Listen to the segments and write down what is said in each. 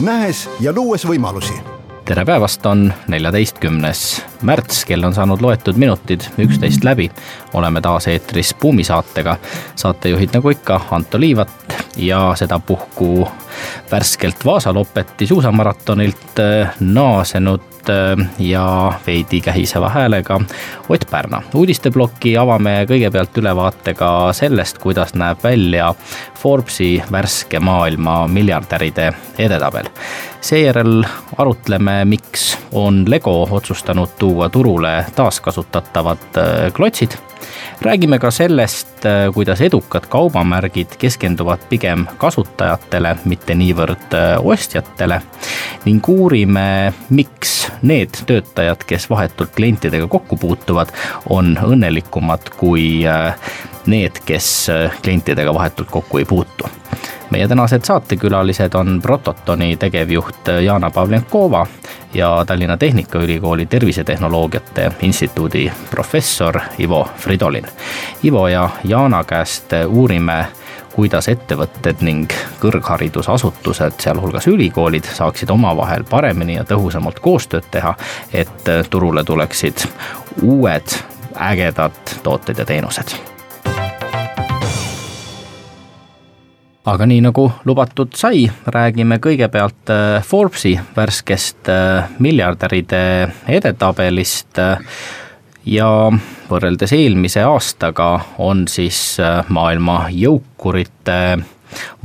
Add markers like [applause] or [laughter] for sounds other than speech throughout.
nähes ja luues võimalusi tere päevast, on neljateistkümnes märts, kell on saanud loetud minutid üksteist läbi. oleme taas eetris Buumi saatega, saatejuhid nagu ikka, Anto Liivat ja sedapuhku värskelt Vaasa Lopeti suusamaratonilt äh, naasenud äh, ja veidi kähiseva häälega Ott Pärna. uudisteploki avame kõigepealt ülevaatega sellest, kuidas näeb välja Forbesi värske maailma miljardäride edetabel. seejärel arutleme, miks on Lego otsustanud tuua turule taaskasutatavad äh, klotsid räägime ka sellest, äh, kuidas edukad kaubamärgid keskenduvad pigem kasutajatele, mitte niivõrd äh, ostjatele. ning uurime, miks need töötajad, kes vahetult klientidega kokku puutuvad, on õnnelikumad kui need, kes klientidega vahetult kokku ei puutu meie tänased saatekülalised on Prototoni tegevjuht Jana Pavlenkova ja Tallinna Tehnikaülikooli Tervisetehnoloogiate Instituudi professor Ivo Fridolin. Ivo ja Jana käest uurime, kuidas ettevõtted ning kõrgharidusasutused, sealhulgas ülikoolid, saaksid omavahel paremini ja tõhusamalt koostööd teha, et turule tuleksid uued ägedad tooted ja teenused aga nii nagu lubatud sai, räägime kõigepealt äh, Forbesi värskest äh, miljardäride edetabelist ja võrreldes eelmise aastaga on siis äh, maailma jõukurite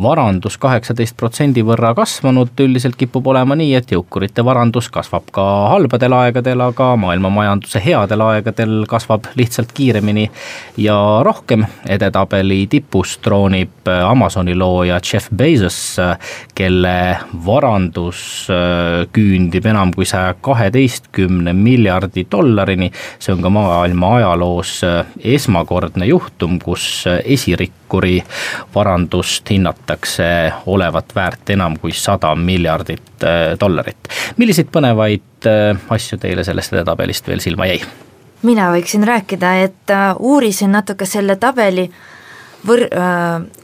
varandus kaheksateist protsendi võrra kasvanud, üldiselt kipub olema nii, et jõukurite varandus kasvab ka halbadel aegadel, aga maailma majanduse headel aegadel kasvab lihtsalt kiiremini ja rohkem. edetabeli tipus troonib Amazoni looja Jeff Bezos, kelle varandus äh, küündib enam kui saja kaheteistkümne miljardi dollarini. see on ka maailma ajaloos äh, esmakordne juhtum, kus äh, esirikkuri varandust hinnatakse olevat väärt enam kui sada miljardit äh, dollarit. milliseid põnevaid äh, asju teile sellest edetabelist veel silma jäi? mina võiksin rääkida, et äh, uurisin natuke selle tabeli võr-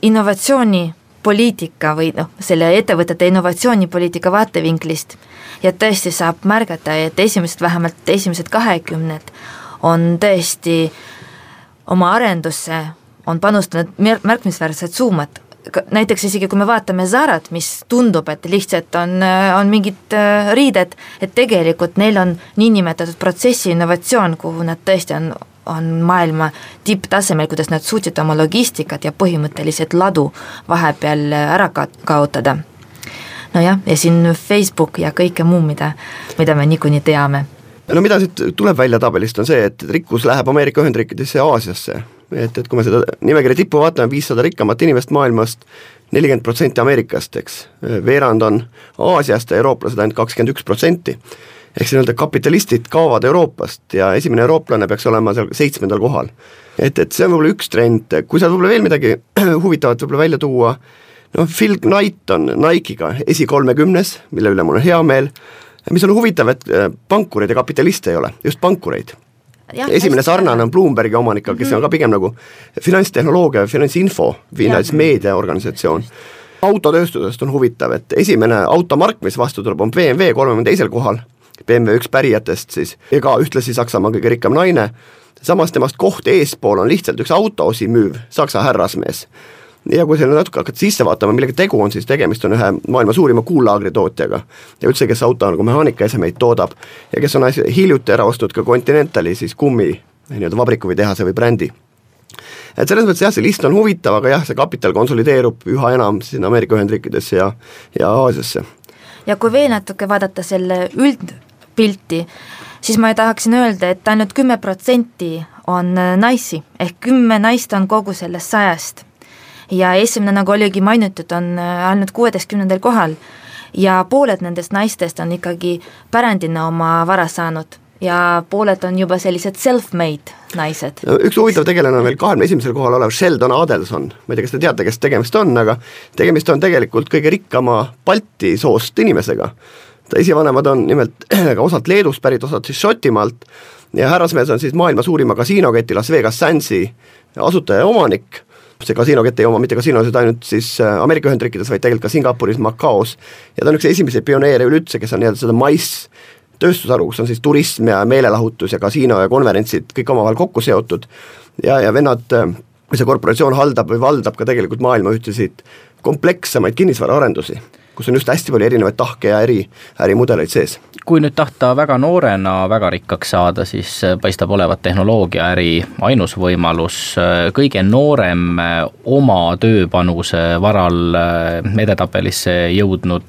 innovatsioonipoliitika või noh, selle ettevõtete innovatsioonipoliitika vaatevinklist ja tõesti saab märgata, et esimesed, vähemalt esimesed kahekümned on tõesti oma arendusse on panustanud märkimisväärset summat, näiteks isegi kui me vaatame Zarat, mis tundub, et lihtsalt on, on mingid äh, riided, et tegelikult neil on niinimetatud protsessi innovatsioon, kuhu nad tõesti on, on maailma tipptasemel, kuidas nad suutsid oma logistikat ja põhimõtteliselt ladu vahepeal ära ka-, kaotada. nojah, ja siin Facebook ja kõike muu, mida, mida me niikuinii teame no mida siit tuleb välja tabelist, on see, et rikkus läheb Ameerika Ühendriikidesse ja Aasiasse et, et kui me seda nimekirja tippu vaatame, viissada rikkamat inimest maailmast, nelikümmend protsenti Ameerikast, eks, veerand on Aasiast ja eurooplased ainult kakskümmend üks protsenti. ehk siis nii-öelda kapitalistid kaovad Euroopast ja esimene eurooplane peaks olema seal seitsmendal kohal. et, et see on võib-olla üks trend, kui seal võib-olla veel midagi [clears throat] huvitavat võib-olla välja tuua, noh, Phil Knight on Nike'iga esikolmekümnes, mille üle mul on hea meel, mis on huvitav, et äh, pankureid ja kapitaliste ei ole, just pankureid esimene sarnane on Bloombergi omanikega, kes mm -hmm. on ka pigem nagu finantstehnoloogia ja finantsinfo, finantsmeediaorganisatsioon. autotööstusest on huvitav, et esimene automark, mis vastu tuleb, on BMW kolmekümne teisel kohal, BMW üks pärijatest siis, ja ka ühtlasi Saksamaa kõige rikkam naine, samas temast koht eespool on lihtsalt üks autoosi müüv saksa härrasmees ja kui sinna natuke hakata sisse vaatama, millega tegu on, siis tegemist on ühe maailma suurima kuullaagri tootjaga. ja üldse, kes auto nagu mehaanikaesemeid toodab ja kes on hiljuti ära ostnud ka Continentali siis kummi nii-öelda vabriku või tehase või brändi et selles mõttes jah, see list on huvitav, aga jah, see kapital konsolideerub üha enam siin Ameerika Ühendriikidesse ja, ja Aasiasse. ja kui veel natuke vaadata selle üldpilti, siis ma tahaksin öelda, et ainult kümme protsenti on naisi, ehk kümme naist on kogu sellest sajast ja esimene, nagu oligi mainitud, on äh, ainult kuueteistkümnendal kohal. Ja pooled nendest naistest on ikkagi pärandina oma vara saanud. Ja pooled on juba sellised self-made naised. üks huvitav tegelane on veel kahekümne esimesel kohal olev Sheldon Adelson, ma ei tea, kas te teate, kes tegemist on, aga tegemist on tegelikult kõige rikkama Balti soost inimesega. ta esivanemad on nimelt [clears throat] osalt Leedust pärit, osalt siis Šotimaalt. Ja härrasmees on siis maailma suurima kasiinoketi Las Vegas Sandsi asutaja ja omanik see kasiinokett ei oma mitte kasiinosid ainult siis äh, Ameerika Ühendriikides, vaid tegelikult ka Singapuris, Macaos ja ta on üks esimesi pioneere üleüldse, kes on nii-öelda seda mais tööstusharu, kus on siis turism ja meelelahutus ja kasiino ja konverentsid kõik omavahel kokku seotud ja, ja vennad, äh, see korporatsioon haldab või valdab ka tegelikult maailma ühtesid komplekssemaid kinnisvaraarendusi kus on just hästi palju erinevaid tahke ja eri ärimudeleid sees. Kui nüüd tahta väga noorena väga rikkaks saada, siis äh, paistab olevat tehnoloogiaäri ainus võimalus, äh, kõige noorem äh, oma tööpanuse varal edetabelisse jõudnud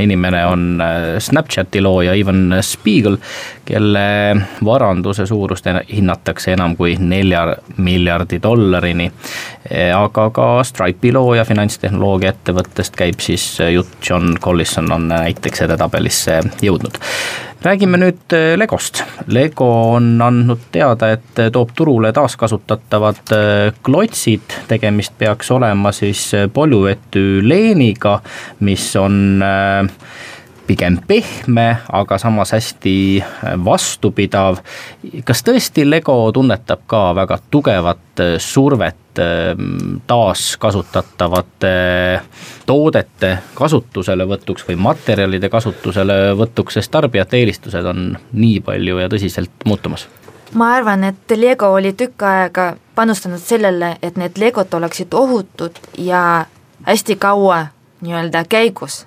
inimene on Snapchati looja Ivan Spiegel, kelle varanduse suurust hinnatakse enam kui nelja miljardi dollarini. aga ka Stripe'i looja finantstehnoloogia ettevõttest käib siis jutt John Collison on näiteks edetabelisse jõudnud. Räägime nüüd äh, Legost. Lego on andnud teada, et toob turule taaskasutatavad äh, klotsid, tegemist peaks olema siis äh, polüetüleeniga, mis on pigem pehme, aga samas hästi vastupidav. kas tõesti Lego tunnetab ka väga tugevat survet taaskasutatavate toodete kasutuselevõtuks või materjalide kasutuselevõtuks, sest tarbijate eelistused on nii palju ja tõsiselt muutumas? ma arvan, et Lego oli tükk aega panustanud sellele, et need Legod oleksid ohutud ja hästi kaua nii-öelda käigus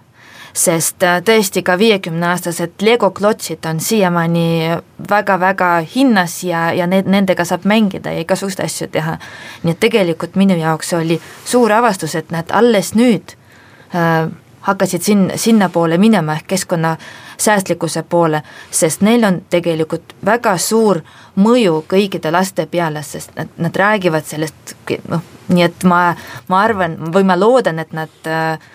sest äh, tõesti ka viiekümneaastased Lego klotsid on siiamaani väga-väga hinnas ja, ja need, nendega saab mängida ja igasuguseid asju teha. nii et tegelikult minu jaoks oli suur avastus, et nad alles nüüd äh, hakkasid sin-, sinnapoole minema ehk keskkonna säästlikkuse poole, sest neil on tegelikult väga suur mõju kõikide laste peale, sest nad, nad räägivad sellest, noh, nii et ma, ma arvan või ma loodan, et nad äh,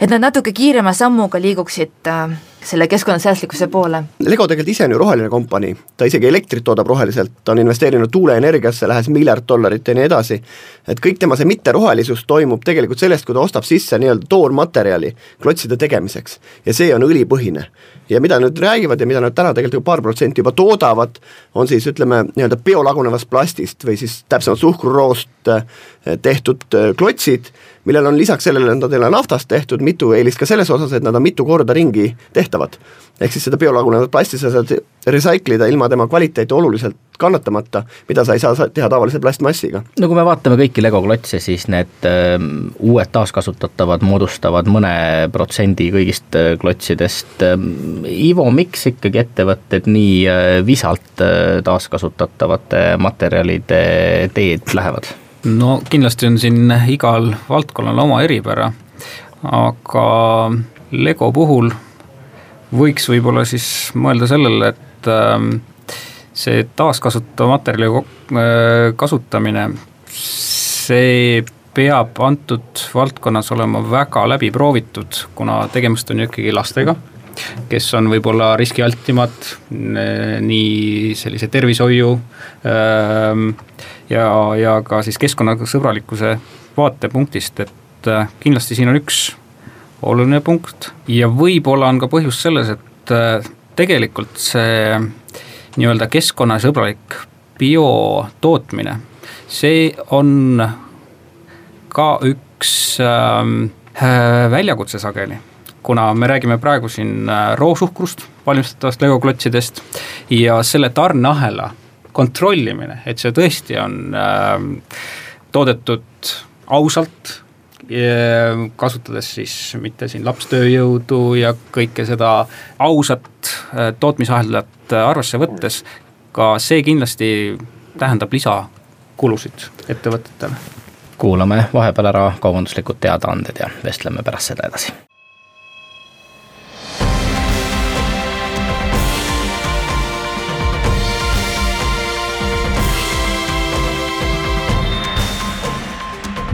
et nad natuke kiirema sammuga liiguksid äh, selle keskkonnasäästlikkuse poole. Lego tegelikult ise on ju roheline kompanii, ta isegi elektrit toodab roheliselt, ta on investeerinud tuuleenergiasse, lähes miljard dollarit ja nii edasi, et kõik tema see mitterohelisus toimub tegelikult sellest, kui ta ostab sisse nii-öelda toormaterjali klotside tegemiseks ja see on õlipõhine. ja mida nad räägivad ja mida nad täna tegelikult paar protsenti juba toodavad, on siis ütleme, nii-öelda biolagunevast plastist või siis täpsemalt suhkruroost eh, tehtud eh, klotsid, millel on lisaks sellele, et nad ei ole naftast tehtud, mitu eelist ka selles osas, et nad on mitu korda ringi tehtavad. ehk siis seda biolagunevat plasti sa saad recycle ida ilma tema kvaliteeti oluliselt kannatamata, mida sa ei saa teha tavalise plastmassiga. no kui me vaatame kõiki Lego klotse, siis need äh, uued taaskasutatavad moodustavad mõne protsendi kõigist äh, klotsidest äh,. Ivo, miks ikkagi ettevõtted nii äh, visalt äh, taaskasutatavate materjalide teed lähevad? No kindlasti on siin igal valdkonnal oma eripära, aga Lego puhul võiks võib-olla siis mõelda sellele, et ähm, see taaskasutatav materjali äh, kasutamine, see peab antud valdkonnas olema väga läbi proovitud, kuna tegemist on ju ikkagi lastega, kes on võib-olla riskialtimad nii sellise tervishoiu ähm, ja, ja ka siis keskkonnasõbralikkuse vaatepunktist, et äh, kindlasti siin on üks oluline punkt ja võib-olla on ka põhjus selles, et äh, tegelikult see nii-öelda keskkonnasõbralik biotootmine, see on ka üks ähm, äh, väljakutse sageli. Kuna me räägime praegu siin äh, roosuhkrust valmistatavast legoklotsidest ja selle tarneahela kontrollimine, et see tõesti on äh, toodetud ausalt kasutades siis mitte siin lapstööjõudu ja kõike seda ausat äh, tootmisahelat äh, arvesse võttes, ka see kindlasti tähendab lisakulusid ettevõtetele. kuulame vahepeal ära kaubanduslikud teadaanded ja vestleme pärast seda edasi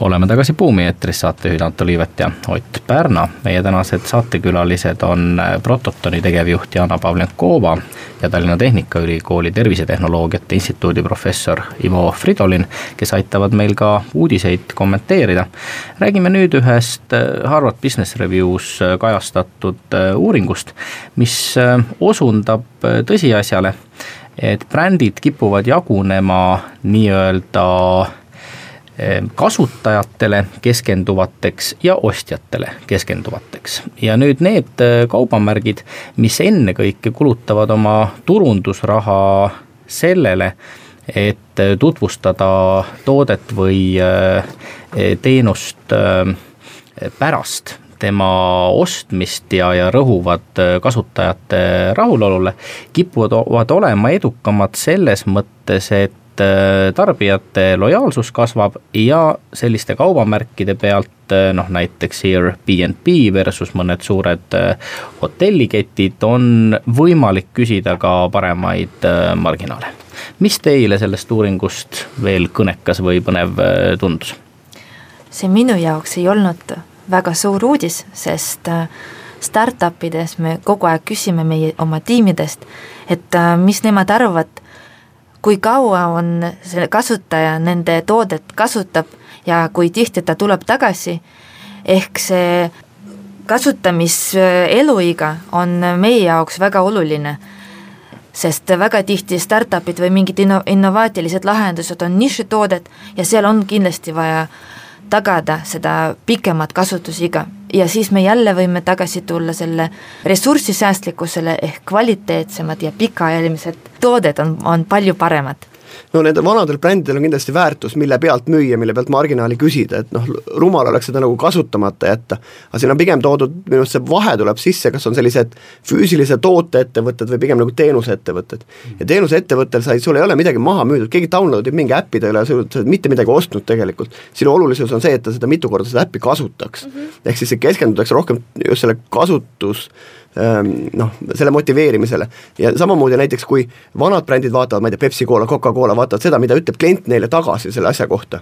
oleme tagasi Buumi eetris, saatejuhid Anto Liivet ja Ott Pärna. meie tänased saatekülalised on Prototoni tegevjuht Jana Pavlenkova ja Tallinna Tehnikaülikooli Tervisetehnoloogiate Instituudi professor Ivo Fridolin, kes aitavad meil ka uudiseid kommenteerida. räägime nüüd ühest Harvard Business Review's kajastatud uuringust, mis osundab tõsiasjale, et brändid kipuvad jagunema nii-öelda kasutajatele keskenduvateks ja ostjatele keskenduvateks. ja nüüd need äh, kaubamärgid, mis ennekõike kulutavad oma turundusraha sellele, et äh, tutvustada toodet või äh, teenust pärast tema ostmist ja, ja rõhuvad kasutajate rahulolule, kipuvad olema edukamad selles mõttes, et et äh, tarbijate lojaalsus kasvab ja selliste kaubamärkide pealt äh, noh, näiteks Airbnb versus mõned suured äh, hotelliketid on võimalik küsida ka paremaid marginaale. mis teile sellest uuringust veel kõnekas või põnev tundus? see minu jaoks ei olnud väga suur uudis, sest startup ides me kogu aeg küsime meie oma tiimidest, et mis nemad arvavad kui kaua on see kasutaja nende toodet kasutab ja kui tihti ta tuleb tagasi, ehk see kasutamiseluiga on meie jaoks väga oluline, sest väga tihti startup'id või mingid inno-, innovaatilised lahendused on nišitoodet ja seal on kindlasti vaja tagada seda pikemat kasutusiga ja siis me jälle võime tagasi tulla selle ressursisäästlikkusele ehk kvaliteetsemad ja pikaajalised tooted on, on palju paremad no nendel vanadel brändidel on kindlasti väärtus, mille pealt müüa, mille pealt marginaali küsida, et noh, rumal oleks seda nagu kasutamata jätta. aga siin on pigem toodud, minu arust see vahe tuleb sisse, kas on sellised füüsilise tooteettevõtted või pigem nagu teenuseettevõtted. ja teenusettevõttel sa ei, sul ei ole midagi maha müüdud, keegi download ib mingi äpi, ta ei ole, oled mitte midagi ostnud tegelikult. sinu olulisus on see, et ta seda mitu korda seda äppi kasutaks mm. -hmm. ehk siis keskendutakse rohkem just selle kasutus Ehm, noh, selle motiveerimisele. ja samamoodi näiteks, kui vanad brändid vaatavad, ma ei tea, Pepsi-Cola, Coca-Cola, vaatavad seda, mida ütleb klient neile tagasi selle asja kohta,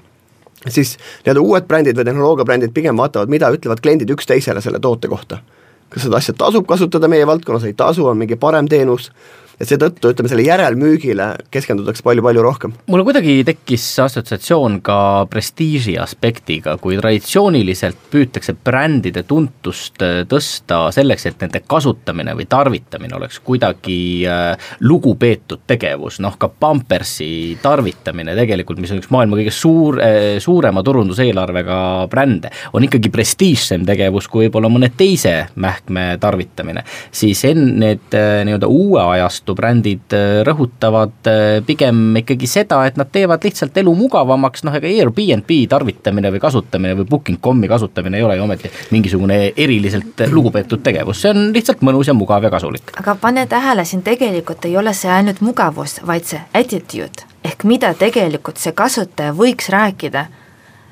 siis nii-öelda uued brändid või tehnoloogiabrändid pigem vaatavad, mida ütlevad kliendid üksteisele selle toote kohta. kas seda asja tasub kasutada meie valdkonnas, ei tasu, on mingi parem teenus et seetõttu ütleme, selle järelmüügile keskendutakse palju-palju rohkem. mul kuidagi tekkis assotsiatsioon ka prestiiži aspektiga, kui traditsiooniliselt püütakse brändide tuntust äh, tõsta selleks, et nende kasutamine või tarvitamine oleks kuidagi äh, lugupeetud tegevus, noh ka Pampersi tarvitamine tegelikult, mis on üks maailma kõige suur, äh, suurema turunduseelarvega brände, on ikkagi prestiižsem tegevus kui võib-olla mõne teise mähkme tarvitamine, siis enne need nii-öelda uue ajastu vastu brändid äh, rõhutavad äh, pigem ikkagi seda, et nad teevad lihtsalt elu mugavamaks, noh ega Airbnb tarvitamine või kasutamine või booking.com'i kasutamine ei ole ju ometi mingisugune eriliselt lugupeetud tegevus, see on lihtsalt mõnus ja mugav ja kasulik. aga pane tähele, siin tegelikult ei ole see ainult mugavus, vaid see attitude. Ehk mida tegelikult see kasutaja võiks rääkida?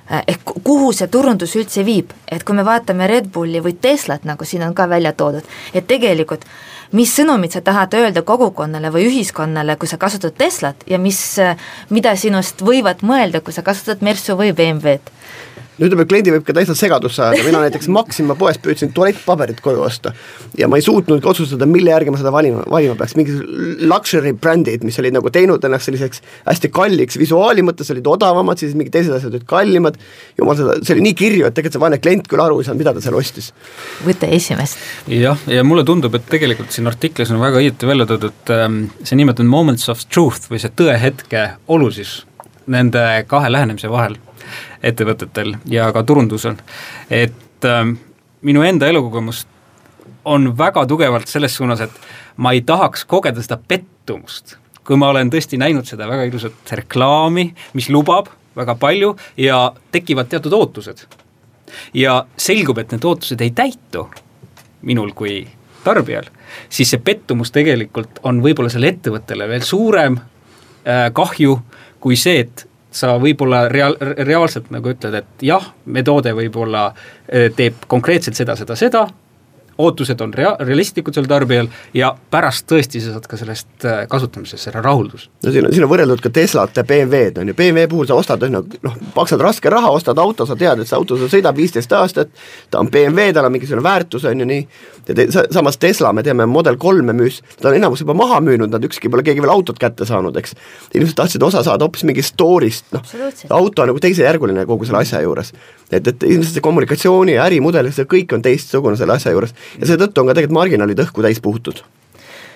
Äh, ehk kuhu see turundus üldse viib, et kui me vaatame Red Bulli või Teslat, nagu siin on ka välja toodud, et tegelikult mis sõnumit sa tahad öelda kogukonnale või ühiskonnale, kui sa kasutad Teslat ja mis, mida sinust võivad mõelda, kui sa kasutad Mersu või BMW-d no ütleme, kliendi võib ka täitsa segadusse ajada, mina näiteks Maxima poest püüdsin tualettpaberit koju osta ja ma ei suutnudki otsustada, mille järgi ma seda valima, valima peaks, mingid luxury brändid, mis olid nagu teinud ennast selliseks hästi kalliks, visuaali mõttes olid odavamad, siis mingid teised asjad olid kallimad, jumal seda, see oli nii kirju, et tegelikult see vaene klient küll aru ei saanud, mida ta seal ostis. võta esimest. jah, ja mulle tundub, et tegelikult siin artiklis on väga õieti välja toodud ähm, see nimetatud moments of truth või see tõehetke olulisus nende kahe lähenemise vahel ettevõtetel ja ka turundusel. et äh, minu enda elukogemus on väga tugevalt selles suunas, et ma ei tahaks kogeda seda pettumust, kui ma olen tõesti näinud seda väga ilusat reklaami, mis lubab väga palju ja tekivad teatud ootused. ja selgub, et need ootused ei täitu minul kui tarbijal, siis see pettumus tegelikult on võib-olla sellele ettevõttele veel suurem äh, kahju kui see, et sa võib-olla reaal-, reaalselt nagu ütled, et jah, me toode võib-olla äh, teeb konkreetselt seda, seda, seda, ootused on rea-, realistlikud sellel tarbijal ja pärast tõesti sa saad ka sellest äh, kasutamisest selle rahuldus. no siin on, siin on võrreldud ka Teslat ja BMW-d on ju, BMW puhul sa ostad noh, noh, maksad raske raha, ostad auto, sa tead, et see auto sul sõidab viisteist aastat, ta on BMW, tal on mingisugune väärtus, on ju nii, ja te, samas Tesla, me teame, Model kolme müüs, ta on enamus juba maha müünud, nad ükski pole keegi veel autot kätte saanud, eks. inimesed tahtsid osa saada hoopis mingist store'ist, noh, auto on nagu teisejärguline kogu selle asja juures. et, et ilmselt see kommunikatsiooni ja ärimudel, see kõik on teistsugune selle asja juures ja seetõttu on ka tegelikult marginaalid õhku täis puhutud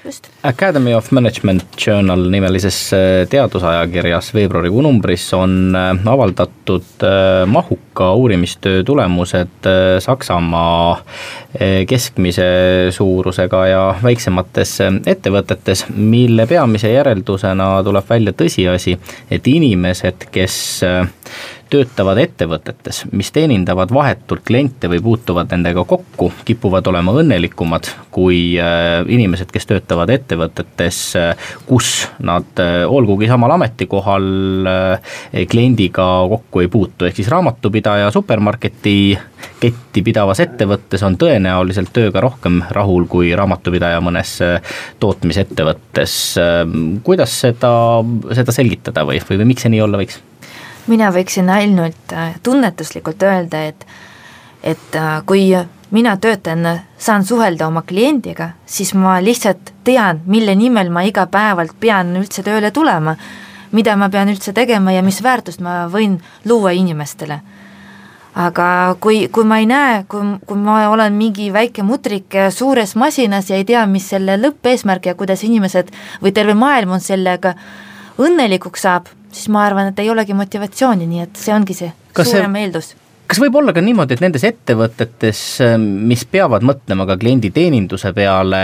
just. Academy of Management Journal nimelises äh, teadusajakirjas veebruarikuu numbris on äh, avaldatud äh, mahuka uurimistöö tulemused Saksamaa keskmise suurusega ja väiksemates ettevõtetes, mille peamise järeldusena tuleb välja tõsiasi, et inimesed, kes töötavad ettevõtetes, mis teenindavad vahetult kliente või puutuvad nendega kokku, kipuvad olema õnnelikumad kui äh, inimesed, kes töötavad ettevõtetes, äh, kus nad äh, olgugi samal ametikohal kliendiga kokku ei puutu, ehk siis raamatupidaja supermarketi ketti pidavas ettevõttes on tõenäoliselt tööga rohkem rahul kui raamatupidaja mõnes tootmisettevõttes. kuidas seda, seda selgitada või, või, või miks see nii olla võiks? Mina võiksin ainult äh, tunnetuslikult öelda, et et äh, kui mina töötan, saan suhelda oma kliendiga, siis ma lihtsalt tean, mille nimel ma igapäevalt pean üldse tööle tulema, mida ma pean üldse tegema ja mis väärtust ma võin luua inimestele. aga kui, kui ma ei näe, kui, kui ma olen mingi väike mutrik suures masinas ja ei tea, mis selle lõppeesmärk ja kuidas inimesed või terve maailm on sellega õnnelikuks saab siis ma arvan, et ei olegi motivatsiooni, nii et see ongi see kas suurem see, eeldus kas võib olla ka niimoodi, et nendes ettevõtetes, mis peavad mõtlema ka klienditeeninduse peale,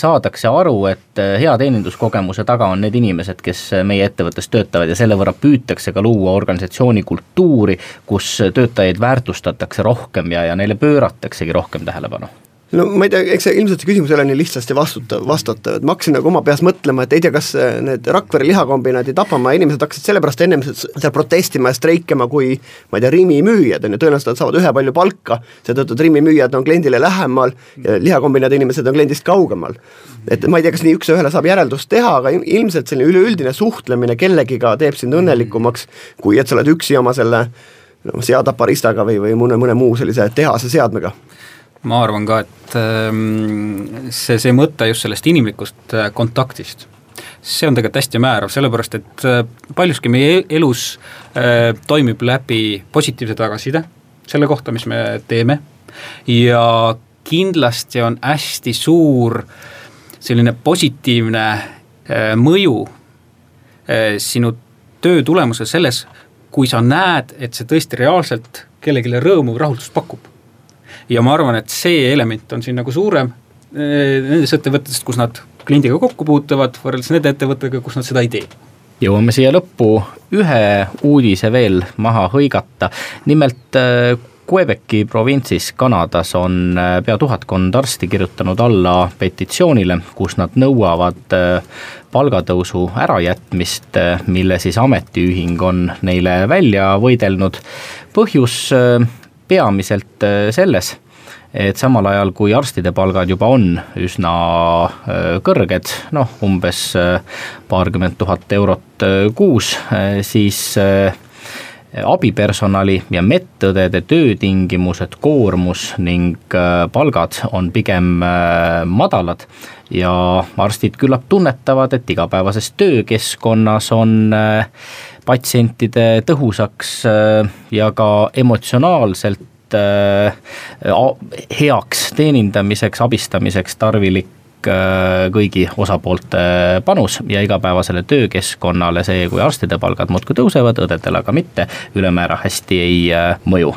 saadakse aru, et hea teeninduskogemuse taga on need inimesed, kes meie ettevõttes töötavad ja selle võrra püütakse ka luua organisatsiooni kultuuri, kus töötajaid väärtustatakse rohkem ja, ja neile pöörataksegi rohkem tähelepanu? No ma ei tea, eks see ilmselt see küsimus ei ole nii lihtsasti vastuta, vastatav, et ma hakkasin nagu oma peas mõtlema, et ei tea, kas need Rakvere lihakombinaadi Tapamaa inimesed hakkasid sellepärast ennem seal protestima ja streikima, kui ma ei tea, Rimi müüjad on ju, tõenäoliselt nad saavad ühepalju palka, seetõttu, et Rimi müüjad on kliendile lähemal ja lihakombinaadi inimesed on kliendist kaugemal. et ma ei tea, kas nii üks-ühele saab järeldust teha, aga ilmselt selline üleüldine suhtlemine kellegiga teeb sind õnnelikumaks, kui et sa oled üksi oma selle noh, seataparistaga või, või mõne, mõne muu sellise tehase seadmega ma arvan ka, et ähm, see, see mõte just sellest inimlikust äh, kontaktist, see on tegelikult hästi määrav, sellepärast et äh, paljuski meie elus äh, toimib läbi positiivse tagasiside selle kohta, mis me teeme ja kindlasti on hästi suur selline positiivne mõju sinu töö tulemusel selles, kui sa näed, et see tõesti reaalselt kellelegi rõõmu või rahuldust pakub ja ma arvan, et see element on siin nagu suurem eh, nendes ettevõtetes, kus nad kliendiga kokku puutuvad, võrreldes nende ettevõtetega, kus nad seda ei tee jõuame siia lõppu ühe uudise veel maha hõigata, nimelt eh, Quebeci provintsis Kanadas on eh, pea tuhatkond arsti kirjutanud alla petitsioonile, kus nad nõuavad palgatõusu ärajätmist, mille siis ametiühing on neile välja võidelnud. põhjus peamiselt äh, selles, et samal ajal, kui arstide palgad juba on üsna äh, kõrged, noh umbes äh, paarkümmend tuhat eurot kuus, siis abipersonali ja medõdede töötingimused, koormus ning palgad on pigem madalad ja arstid küllap tunnetavad, et igapäevases töökeskkonnas on patsientide tõhusaks äh, ja ka emotsionaalselt äh, heaks teenindamiseks, abistamiseks tarvilik äh, kõigi osapoolte panus ja igapäevasele töökeskkonnale. See, kui arstide palgad muudkui tõusevad, õdedel aga mitte, ülemäära hästi ei mõju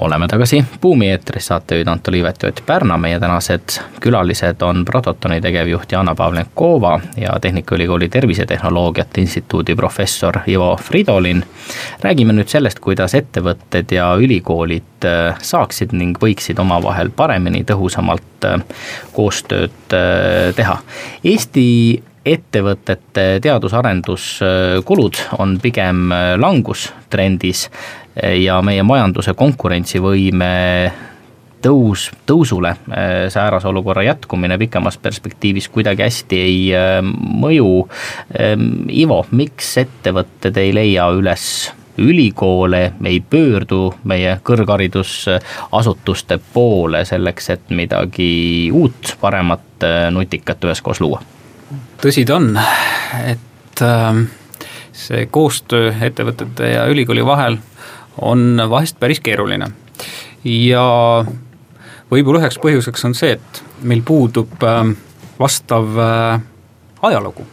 oleme tagasi Buumi eetris, saatejuhid Anto Liivet ja Ott Pärna, meie tänased külalised on Prototoni tegevjuht Jana Pavlenkova ja Tehnikaülikooli Tervisetehnoloogiate Instituudi professor Ivo Fridolin. räägime nüüd sellest, kuidas ettevõtted ja ülikoolid äh, saaksid ning võiksid omavahel paremini, tõhusamalt äh, koostööd äh, teha. Eesti ettevõtete teadus-arenduskulud on pigem langustrendis ja meie majanduse konkurentsivõime tõus, tõusule äh, säärase olukorra jätkumine pikemas perspektiivis kuidagi hästi ei äh, mõju. Ähm, Ivo, miks ettevõtted ei leia üles ülikoole, ei pöördu meie kõrgharidusasutuste poole selleks, et midagi uut, paremat, äh, nutikat üheskoos luua? tõsi ta on, et ähm, see koostöö ettevõtete ja ülikooli vahel on vahest päris keeruline. ja võib-olla üheks põhjuseks on see, et meil puudub äh, vastav äh, ajalugu.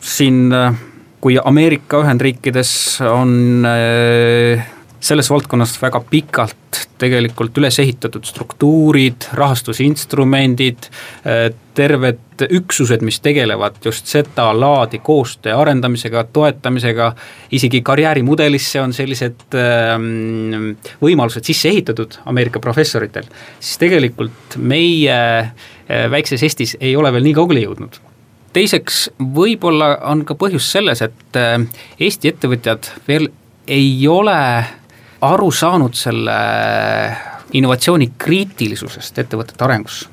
siin, äh, kui Ameerika Ühendriikides on selles valdkonnas väga pikalt tegelikult üles ehitatud struktuurid, rahastusinstrumendid, terved üksused, mis tegelevad just seda laadi koostöö arendamisega, toetamisega, isegi karjäärimudelisse on sellised ähm, võimalused sisse ehitatud Ameerika professoritel, siis tegelikult meie äh, väikses Eestis ei ole veel nii kaugele jõudnud. teiseks, võib-olla on ka põhjus selles, et äh, Eesti ettevõtjad veel ei ole aru saanud selle innovatsiooni kriitilisusest ettevõtete arengus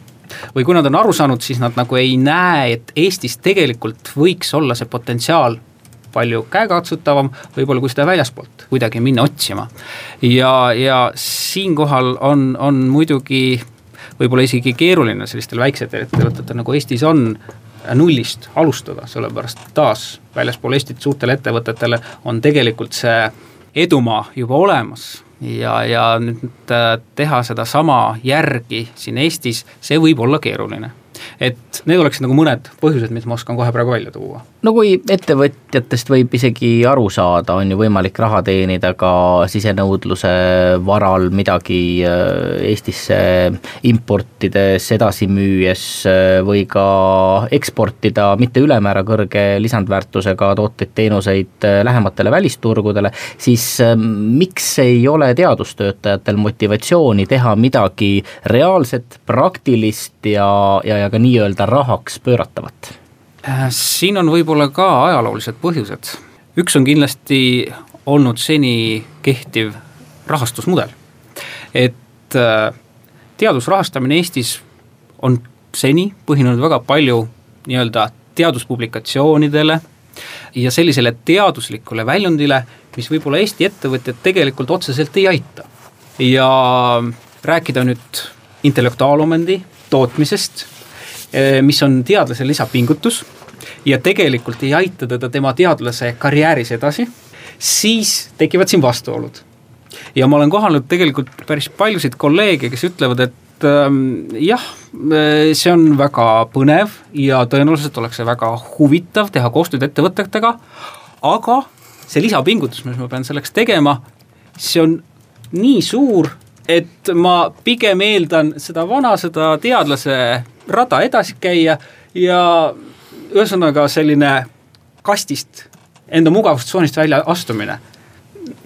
või kui nad on aru saanud, siis nad nagu ei näe, et Eestis tegelikult võiks olla see potentsiaal palju käegakatsutavam, võib-olla kui seda väljaspoolt kuidagi minna otsima. ja, ja siinkohal on, on muidugi võib-olla isegi keeruline sellistel väiksetel ettevõtetel nagu Eestis on nullist alustada, sellepärast taas väljaspool Eestit suurtele ettevõtetele on tegelikult see edumaa juba olemas. Ja, ja nüüd äh, teha sedasama järgi siin Eestis, see võib olla keeruline et need oleksid nagu mõned põhjused, mis ma oskan kohe praegu välja tuua. no kui ettevõtjatest võib isegi aru saada, on ju võimalik raha teenida ka sisenõudluse varal midagi äh, Eestisse importides, edasi müües äh, või ka eksportida mitte ülemäära kõrge lisandväärtusega tooteid-teenuseid äh, lähematele välisturgudele, siis miks ei ole teadustöötajatel motivatsiooni teha midagi reaalset, praktilist ja, ja, ja ka nii-öelda rahaks pööratavat? Äh, siin on võib-olla ka ajaloolised põhjused, üks on kindlasti olnud seni kehtiv rahastusmudel, et äh, teadusrahastamine Eestis on seni põhinenud väga palju nii-öelda teaduspublikatsioonidele ja sellisele teaduslikule väljundile, mis võib-olla Eesti ettevõtjad tegelikult otseselt ei aita. ja rääkida nüüd intellektuaalomandi tootmisest Eh, mis on teadlase lisapingutus ja tegelikult ei aita teda tema teadlase karjääris edasi, siis tekivad siin vastuolud. ja ma olen kohanud tegelikult päris paljusid kolleege, kes ütlevad, et ähm, jah, eh, see on väga põnev ja tõenäoliselt oleks see väga huvitav teha koostööd ettevõtetega, aga see lisapingutus, mis ma pean selleks tegema, see on nii suur, et ma pigem eeldan seda vana, seda teadlase rada edasi käia ja ühesõnaga selline kastist, enda mugavustsoonist välja astumine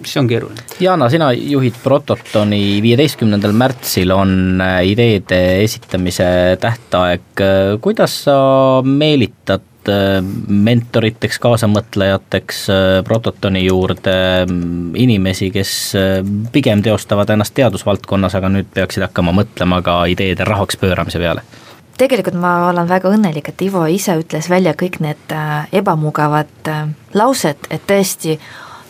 see on keeruline. Jana, sina juhid Prototoni, viieteistkümnendal märtsil on äh, ideede esitamise tähtaeg, kuidas sa meelitad mentoriteks, kaasamõtlejateks äh, Prototoni juurde mm, inimesi, kes pigem teostavad ennast teadusvaldkonnas, aga nüüd peaksid hakkama mõtlema ka ideede rahaks pööramise peale? tegelikult ma olen väga õnnelik, et Ivo ise ütles välja kõik need äh, ebamugavad äh, laused, et tõesti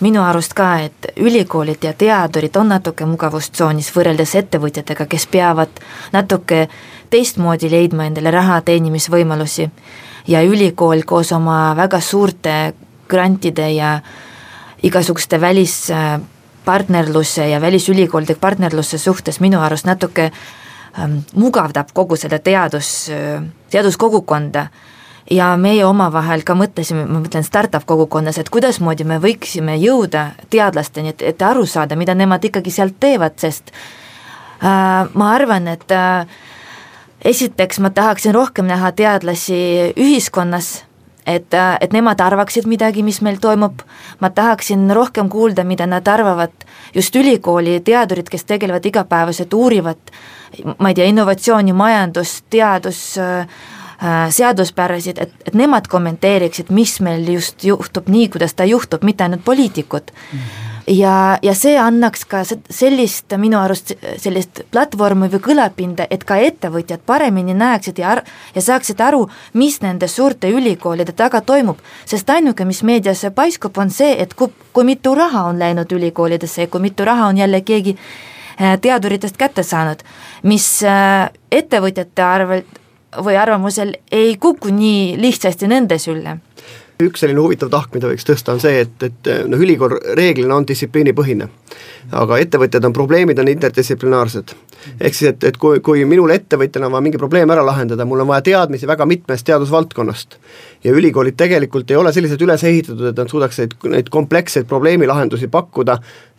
minu arust ka, et ülikoolid ja teadurid on natuke mugavustsoonis võrreldes ettevõtjatega, kes peavad natuke teistmoodi leidma endale raha teenimisvõimalusi. Ja ülikool koos oma väga suurte grantide ja igasuguste välispartnerluse ja välisülikoolide partnerluse suhtes minu arust natuke äh, Ähm, mugavdab kogu seda teadus, äh, teaduskogukonda. Ja meie omavahel ka mõtlesime, ma mõtlen startup kogukonnas, et kuidasmoodi me võiksime jõuda teadlasteni, et, et aru saada, mida nemad ikkagi sealt teevad, sest ma arvan, et esiteks ma tahaksin rohkem näha teadlasi ühiskonnas et, et nemad arvaksid midagi, mis meil toimub, ma tahaksin rohkem kuulda, mida nad arvavad, just ülikooli teadurid, kes tegelevad igapäevaselt, uurivad ma ei tea, innovatsiooni, majandust, teadus äh,, seaduspärasid, et, et nemad kommenteeriksid, mis meil just juhtub nii, kuidas ta juhtub, mitte ainult poliitikud. Mm. -hmm ja, ja see annaks ka sellist minu arust sellist platvormi või kõlapinda, et ka ettevõtjad paremini näeksid ja, ja saaksid aru, mis nende suurte ülikoolide taga toimub. sest ainuke, mis meediasse paiskub, on see, et kui, kui mitu raha on läinud ülikoolidesse ja kui mitu raha on jälle keegi äh, teaduritest kätte saanud, mis äh, ettevõtjate arvelt või arvamusel ei kuku nii lihtsasti nende sülle üks selline huvitav tahk, mida võiks tõsta, on see, et, et noh, ülikool reeglina on distsipliinipõhine. aga ettevõtjad on, probleemid on interdistsiplinaarsed. ehk siis, et, et kui, kui minul ettevõtjana on vaja mingi probleem ära lahendada, mul on vaja teadmisi väga mitmest teadusvaldkonnast ja ülikoolid tegelikult ei ole selliselt üles ehitatud, et nad suudaks neid, kompleksseid probleemilahendusi pakkuda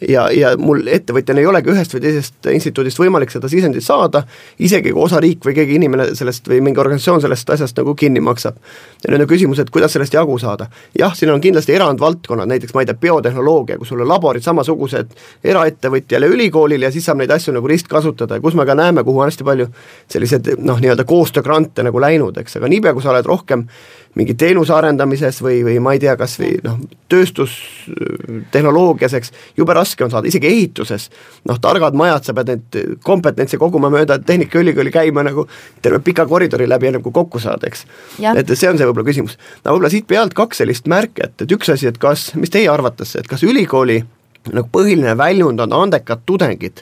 ja, ja mul ettevõtjana ei olegi ühest või teisest instituudist võimalik seda sisendit saada, isegi kui osariik või keegi inimene sellest või mingi organisatsioon sellest asjast nagu kinni maksab. ja nüüd on küsimus, et kuidas sellest jagu saada. jah, siin on kindlasti erandvaldkonnad, näiteks ma ei tea, biotehnoloogia, kus sul on laborid samasugused eraettevõtjal ja ülikoolil ja siis saab neid asju nagu ristkasutada ja kus me ka näeme, kuhu on hästi palju selliseid noh, nii-öelda koostöögrante nagu läinud, eks, aga niipea, kui sa oled rohkem mingi teenuse arendamises või, või ma ei tea, kas või noh, tööstustehnoloogias, eks, jube raske on saada, isegi ehituses, noh, targad majad, sa pead neid kompetentse koguma mööda Tehnikaülikooli käima nagu terve pika koridori läbi, enne kui kokku saada, eks. et see on see võib-olla küsimus. no võib-olla siit pealt kaks sellist märki, et, et üks asi, et kas, mis teie arvate, et kas ülikooli nagu põhiline väljund on andekad tudengid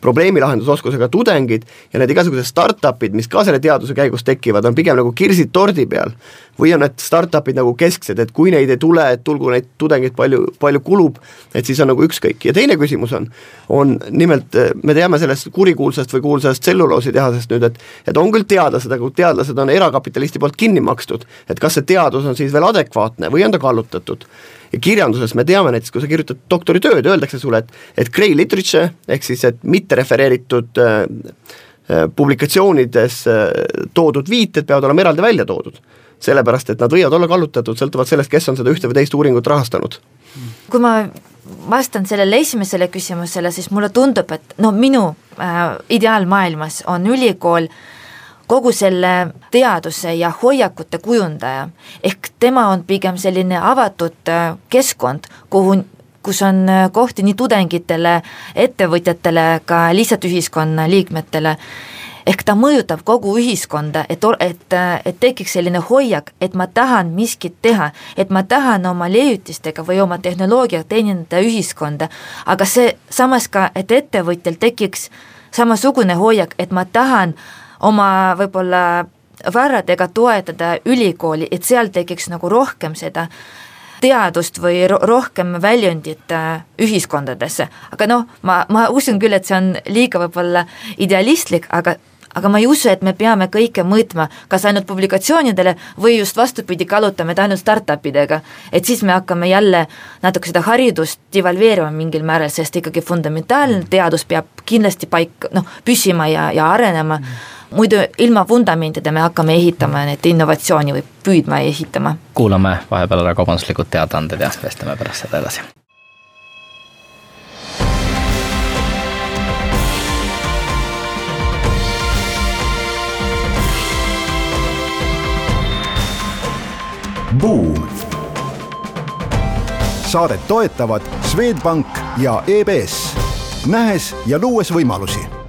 probleemilahendusoskusega tudengid ja need igasugused startup'id, mis ka selle teaduse käigus tekivad, on pigem nagu kirsid tordi peal. või on need startup'id nagu kesksed, et kui neid ei tule, et tulgu neid tudengeid palju, palju kulub, et siis on nagu ükskõik. Ja teine küsimus on, on nimelt, me teame sellest kurikuulsast või kuulsast tselluloositehasest nüüd, et et on küll teadlased, aga teadlased on erakapitalisti poolt kinni makstud, et kas see teadus on siis veel adekvaatne või on ta kallutatud ja kirjanduses me teame näiteks, kui sa kirjutad doktoritööd, öeldakse sulle, et et grey literature ehk siis, et mitte refereeritud äh, äh, publikatsioonides äh, toodud viited peavad olema eraldi välja toodud. sellepärast, et nad võivad olla kallutatud sõltuvalt sellest, kes on seda ühte või teist uuringut rahastanud. kui ma vastan sellele esimesele küsimusele, siis mulle tundub, et no minu äh, ideaalmaailmas on ülikool äh, kogu selle teaduse ja hoiakute kujundaja, ehk tema on pigem selline avatud äh, keskkond, kuhu kus on äh, kohti nii tudengitele, ettevõtjatele, ka lihtsalt ühiskonna liikmetele, ehk ta mõjutab kogu ühiskonda, et, et, äh, et tekiks selline hoiak, et ma tahan miskit teha, et ma tahan oma leiutistega või oma tehnoloogiaga teenindada ühiskonda, aga see samas ka, et ettevõtjal tekiks samasugune hoiak, et ma tahan äh, oma võib-olla varadega toetada ülikooli, et seal tekiks nagu rohkem seda teadust või ro rohkem väljundit äh, ühiskondadesse. aga noh, ma, ma usun küll, et see on liiga võib-olla idealistlik, aga aga ma ei usu, et me peame kõike mõõtma kas ainult publikatsioonidele või just vastupidi, kallutame ta ainult startup idega. et siis me hakkame jälle natuke seda haridust devalveerima mingil määral, sest ikkagi fundamentaalne teadus peab kindlasti paik, noh, püsima ja, ja arenema mm muidu ilma vundamendida me hakkame ehitama neid innovatsiooni või püüdma ehitama. kuulame vahepeal ära kaubanduslikud teadaanded ja vestleme pärast seda edasi. Buum. saadet toetavad Swedbank ja EBS, nähes ja luues võimalusi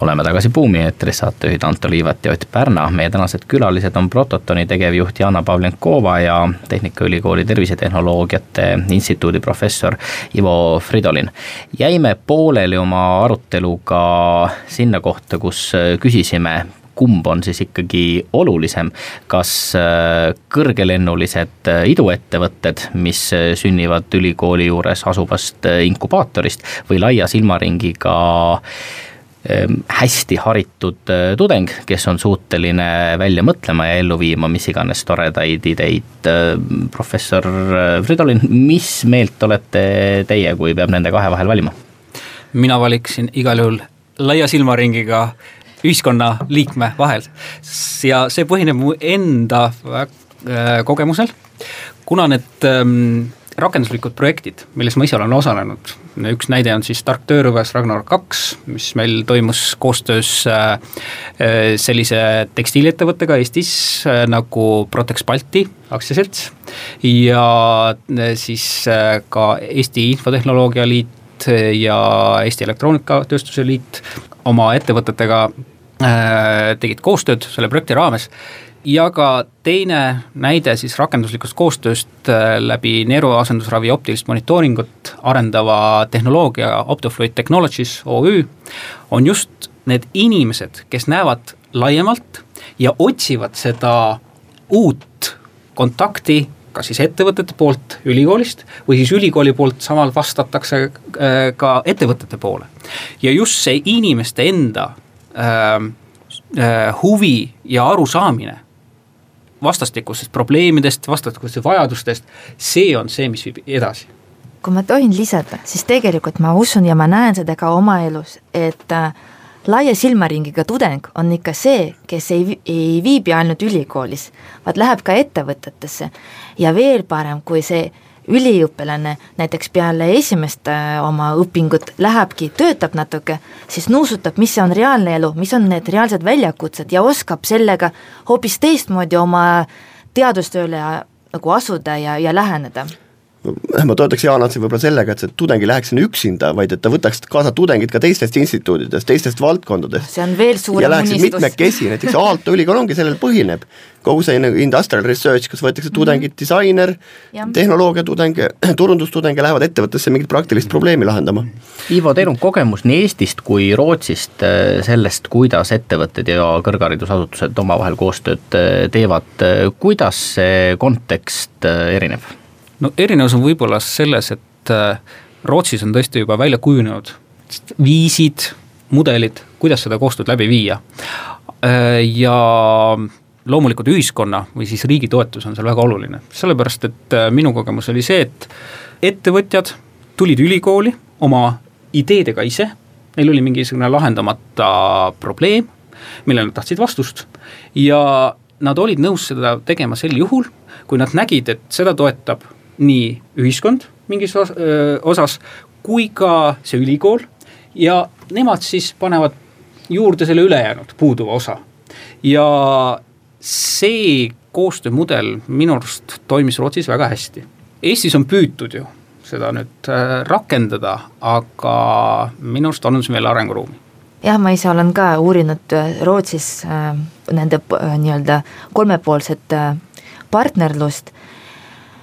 oleme tagasi Buumi eetris, saatejuhid Anto Liivat ja Ott Pärna. meie tänased külalised on Prototoni tegevjuht Jana Pavlenkova ja Tehnikaülikooli Tervisetehnoloogiate Instituudi professor Ivo Fridolin. jäime pooleli oma aruteluga sinna kohta, kus küsisime, kumb on siis ikkagi olulisem, kas äh, kõrgelennulised äh, iduettevõtted, mis äh, sünnivad ülikooli juures asuvast inkubaatorist või laia silmaringiga hästi haritud äh, tudeng, kes on suuteline välja mõtlema ja ellu viima mis iganes toredaid ideid. Ehm, professor äh, Fridolin, mis meelt olete teie, kui peab nende kahe vahel valima? mina valiksin igal juhul laia silmaringiga ühiskonnaliikme vahel. ja see põhineb mu enda äh, kogemusel, kuna need ähm, rakenduslikud projektid, milles ma ise olen osalenud, üks näide on siis Tark töörõves Ragnar kaks, mis meil toimus koostöös äh, äh, sellise tekstiiliettevõttega Eestis nagu Protex Balti aktsiaselts ja siis ka Eesti Infotehnoloogia Liit ja Eesti Elektroonikatööstuse Liit oma ettevõtetega tegid koostööd selle projekti raames ja ka teine näide siis rakenduslikust koostööst äh, läbi neeruasendusravi optilist monitooringut arendava tehnoloogia Optofluid Technologies OÜ on just need inimesed, kes näevad laiemalt ja otsivad seda uut kontakti kas siis ettevõtete poolt ülikoolist või siis ülikooli poolt samal vastatakse äh, ka ettevõtete poole. ja just see inimeste enda äh, äh, huvi ja arusaamine vastastikustest probleemidest, vastastikustest vajadustest, see on see, mis viib edasi. kui ma tohin lisada, siis tegelikult ma usun ja ma näen seda ka oma elus, et äh, laia silmaringiga tudeng on ikka see, kes ei, ei viibi ainult ülikoolis, vaid läheb ka ettevõtetesse ja veel parem, kui see üliõpilane näiteks peale esimest äh, oma õpingut lähebki, töötab natuke, siis nuusutab, mis on reaalne elu, mis on need reaalsed väljakutsed ja oskab sellega hoopis teistmoodi oma teadustööle nagu asuda ja, ja läheneda ma toetaks Jaanatsi võib-olla sellega, et see tudeng ei läheks sinna üksinda, vaid et ta võtaks kaasa tudengid ka teistest instituudidest, teistest valdkondadest. see on veel suurem unistus. mitmekesi, näiteks Aalto ülikool ongi, sellel põhineb. kogu see nagu industrial research, kus võetakse tudengid mm, -hmm. disainer, tehnoloogiatudeng, turundustudeng ja lähevad ettevõttesse mingit praktilist probleemi lahendama. Ivo, teil on kogemus nii Eestist kui Rootsist äh, sellest, kuidas ettevõtted ja kõrgharidusasutused omavahel koostööd äh, teevad, kuidas see kontekst äh, erineb? No erinevus on võib-olla selles, et äh, Rootsis on tõesti juba välja kujunenud viisid, mudelid, kuidas seda koostööd läbi viia. Äh, ja loomulikult ühiskonna või siis riigi toetus on seal väga oluline, sellepärast et äh, minu kogemus oli see, et ettevõtjad tulid ülikooli oma ideedega ise, neil oli mingisugune lahendamata probleem, millele nad tahtsid vastust. Ja nad olid nõus seda tegema sel juhul, kui nad nägid, et seda toetab nii ühiskond mingis osas kui ka see ülikool ja nemad siis panevad juurde selle ülejäänud puuduva osa. ja see koostöömudel minu arust toimis Rootsis väga hästi. Eestis on püütud ju seda nüüd rakendada, aga minu arust on siin veel arenguruumi jah, ma ise olen ka uurinud Rootsis äh, nende äh, nii-öelda kolmepoolset äh, partnerlust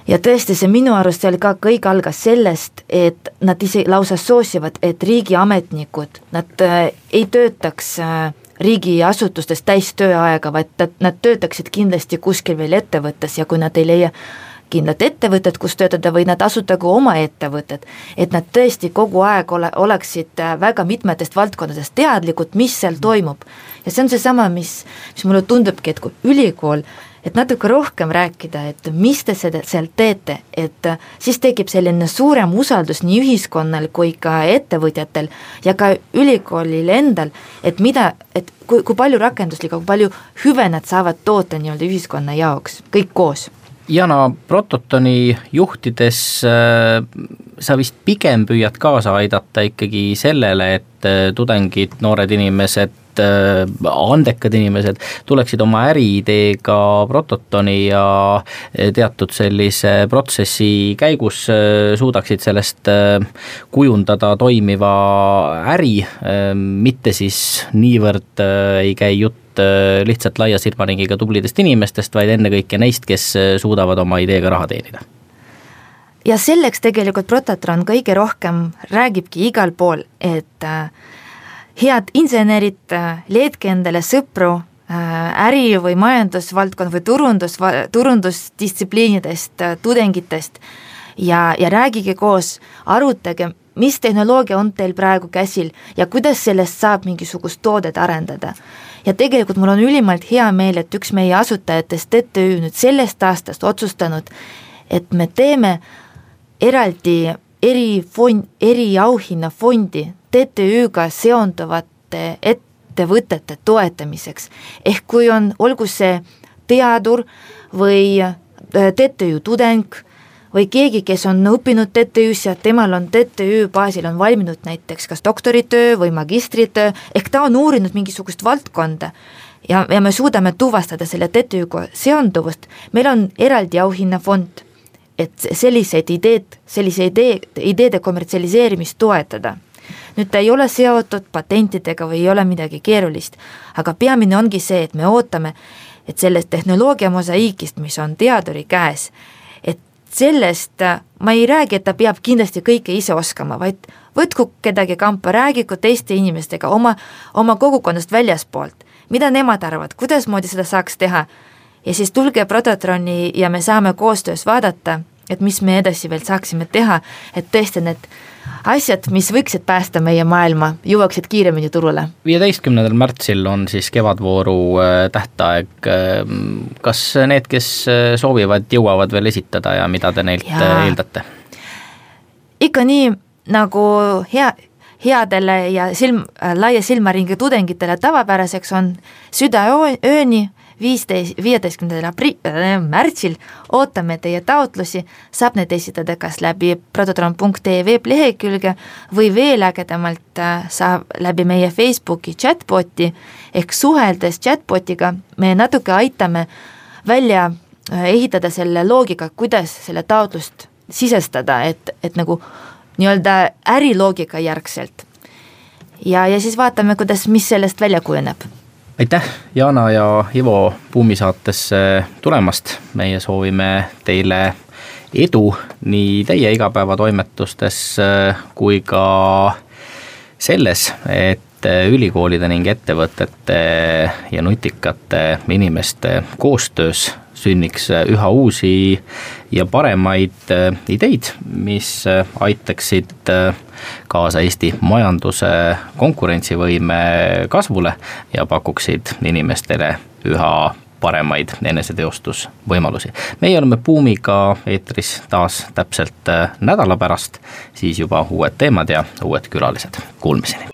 ja tõesti, see minu arust seal ka kõik algas sellest, et nad ise lausa soosivad, et riigiametnikud, nad äh, ei töötaks äh, riigiasutustes täistööaega, vaid nad töötaksid kindlasti kuskil veel ettevõttes ja kui nad ei leia kindlat ettevõtet, kus töötada või nad asutagu oma ettevõtted, et nad tõesti kogu aeg ole, oleksid äh, väga mitmetest valdkondadest teadlikud, mis seal toimub. ja see on seesama, mis, mis mulle tundubki, et kui ülikool et natuke rohkem rääkida, et mis te seda seal teete, et äh, siis tekib selline suurem usaldus nii ühiskonnal kui ka ettevõtjatel ja ka ülikoolil endal, et mida, et kui, kui palju rakenduslikku, kui palju hüve nad saavad toota nii-öelda ühiskonna jaoks, kõik koos? Jana, Prototoni juhtides äh, sa vist pigem püüad kaasa aidata ikkagi sellele, et äh, tudengid, noored inimesed Äh, andekad inimesed tuleksid oma äriideega Prototoni ja äh, teatud sellise protsessi käigus äh, suudaksid sellest kujundada toimiva äri, mitte siis niivõrd ei käi jutt lihtsalt laia silmaringiga tublidest inimestest, vaid ennekõike neist, kes suudavad oma ideega raha teenida. Ja selleks tegelikult Prototron kõige rohkem räägibki igal pool, et äh, head insenerid, leidke endale sõpru äh, äri- või majandusvaldkond või turundus, turundusdistsipliinidest, äh, tudengitest ja, ja räägige koos, arutage, mis tehnoloogia on teil praegu käsil ja kuidas sellest saab mingisugust toodet arendada. ja tegelikult mul on ülimalt hea meel, et üks meie asutajatest, TTÜ, nüüd sellest aastast otsustanud, et me teeme eraldi erifond, eriauhinnafondi TTÜ-ga seonduvat erinevate ettevõtete toetamiseks. ehk kui on, olgu see teadur või äh, TTÜ tudeng või keegi, kes on õppinud TTÜ-s ja temal on TTÜ baasil on valminud näiteks kas doktoritöö või magistritöö, ehk ta on uurinud mingisugust valdkonda ja, ja me suudame tuvastada selle TTÜ-ga seonduvust, meil on eraldi auhinnafond, et selliseid ideed, sellise idee, ideede kommertsialiseerimist toetada. Nüüd ta ei ole seotud patentidega või ei ole midagi keerulist, aga peamine ongi see, et me ootame, et sellest tehnoloogia mosaiigist, mis on teaduri käes, et sellest ma ei räägi, et ta peab kindlasti kõike ise oskama, vaid võtku kedagi kampa, räägigu teiste inimestega oma, oma kogukonnast väljaspoolt mida nemad arvavad, kuidasmoodi seda saaks teha. ja siis tulge Prototroni ja me saame koostöös vaadata, et mis me edasi veel saaksime teha, et tõesti need asjad, mis võiksid päästa meie maailma, jõuaksid kiiremini turule. viieteistkümnendal märtsil on siis kevadvooru äh, tähtaeg. Äh, kas need, kes äh, soovivad, jõuavad veel esitada ja mida te neilt ja. eeldate? ikka nii, nagu hea headele ja silm, laia silmaringi tudengitele tavapäraseks on südaööni viisteist, viieteistkümnendal apri- äh,, märtsil ootame teie taotlusi, saab need esitada kas läbi prototron.ee veeblehekülge või veel ägedamalt äh, saab läbi meie Facebooki chatboti ehk suheldes chatbotiga me natuke aitame välja äh, ehitada selle loogika, kuidas selle taotlust sisestada, et, et nagu nii-öelda äriloogika järgselt. ja, ja siis vaatame, kuidas, mis sellest välja kujuneb. Aitäh, Jana ja Ivo Buumi saatesse tulemast, meie soovime teile edu nii teie igapäevatoimetustes kui ka selles, et ülikoolide ning ettevõtete ja nutikate inimeste koostöös sünniks äh, üha uusi ja paremaid äh, ideid, mis äh, aitaksid kaasa Eesti majanduse konkurentsivõime kasvule ja pakuksid inimestele üha paremaid eneseteostusvõimalusi. meie oleme Buumiga eetris taas täpselt nädala pärast, siis juba uued teemad ja uued külalised, kuulmiseni.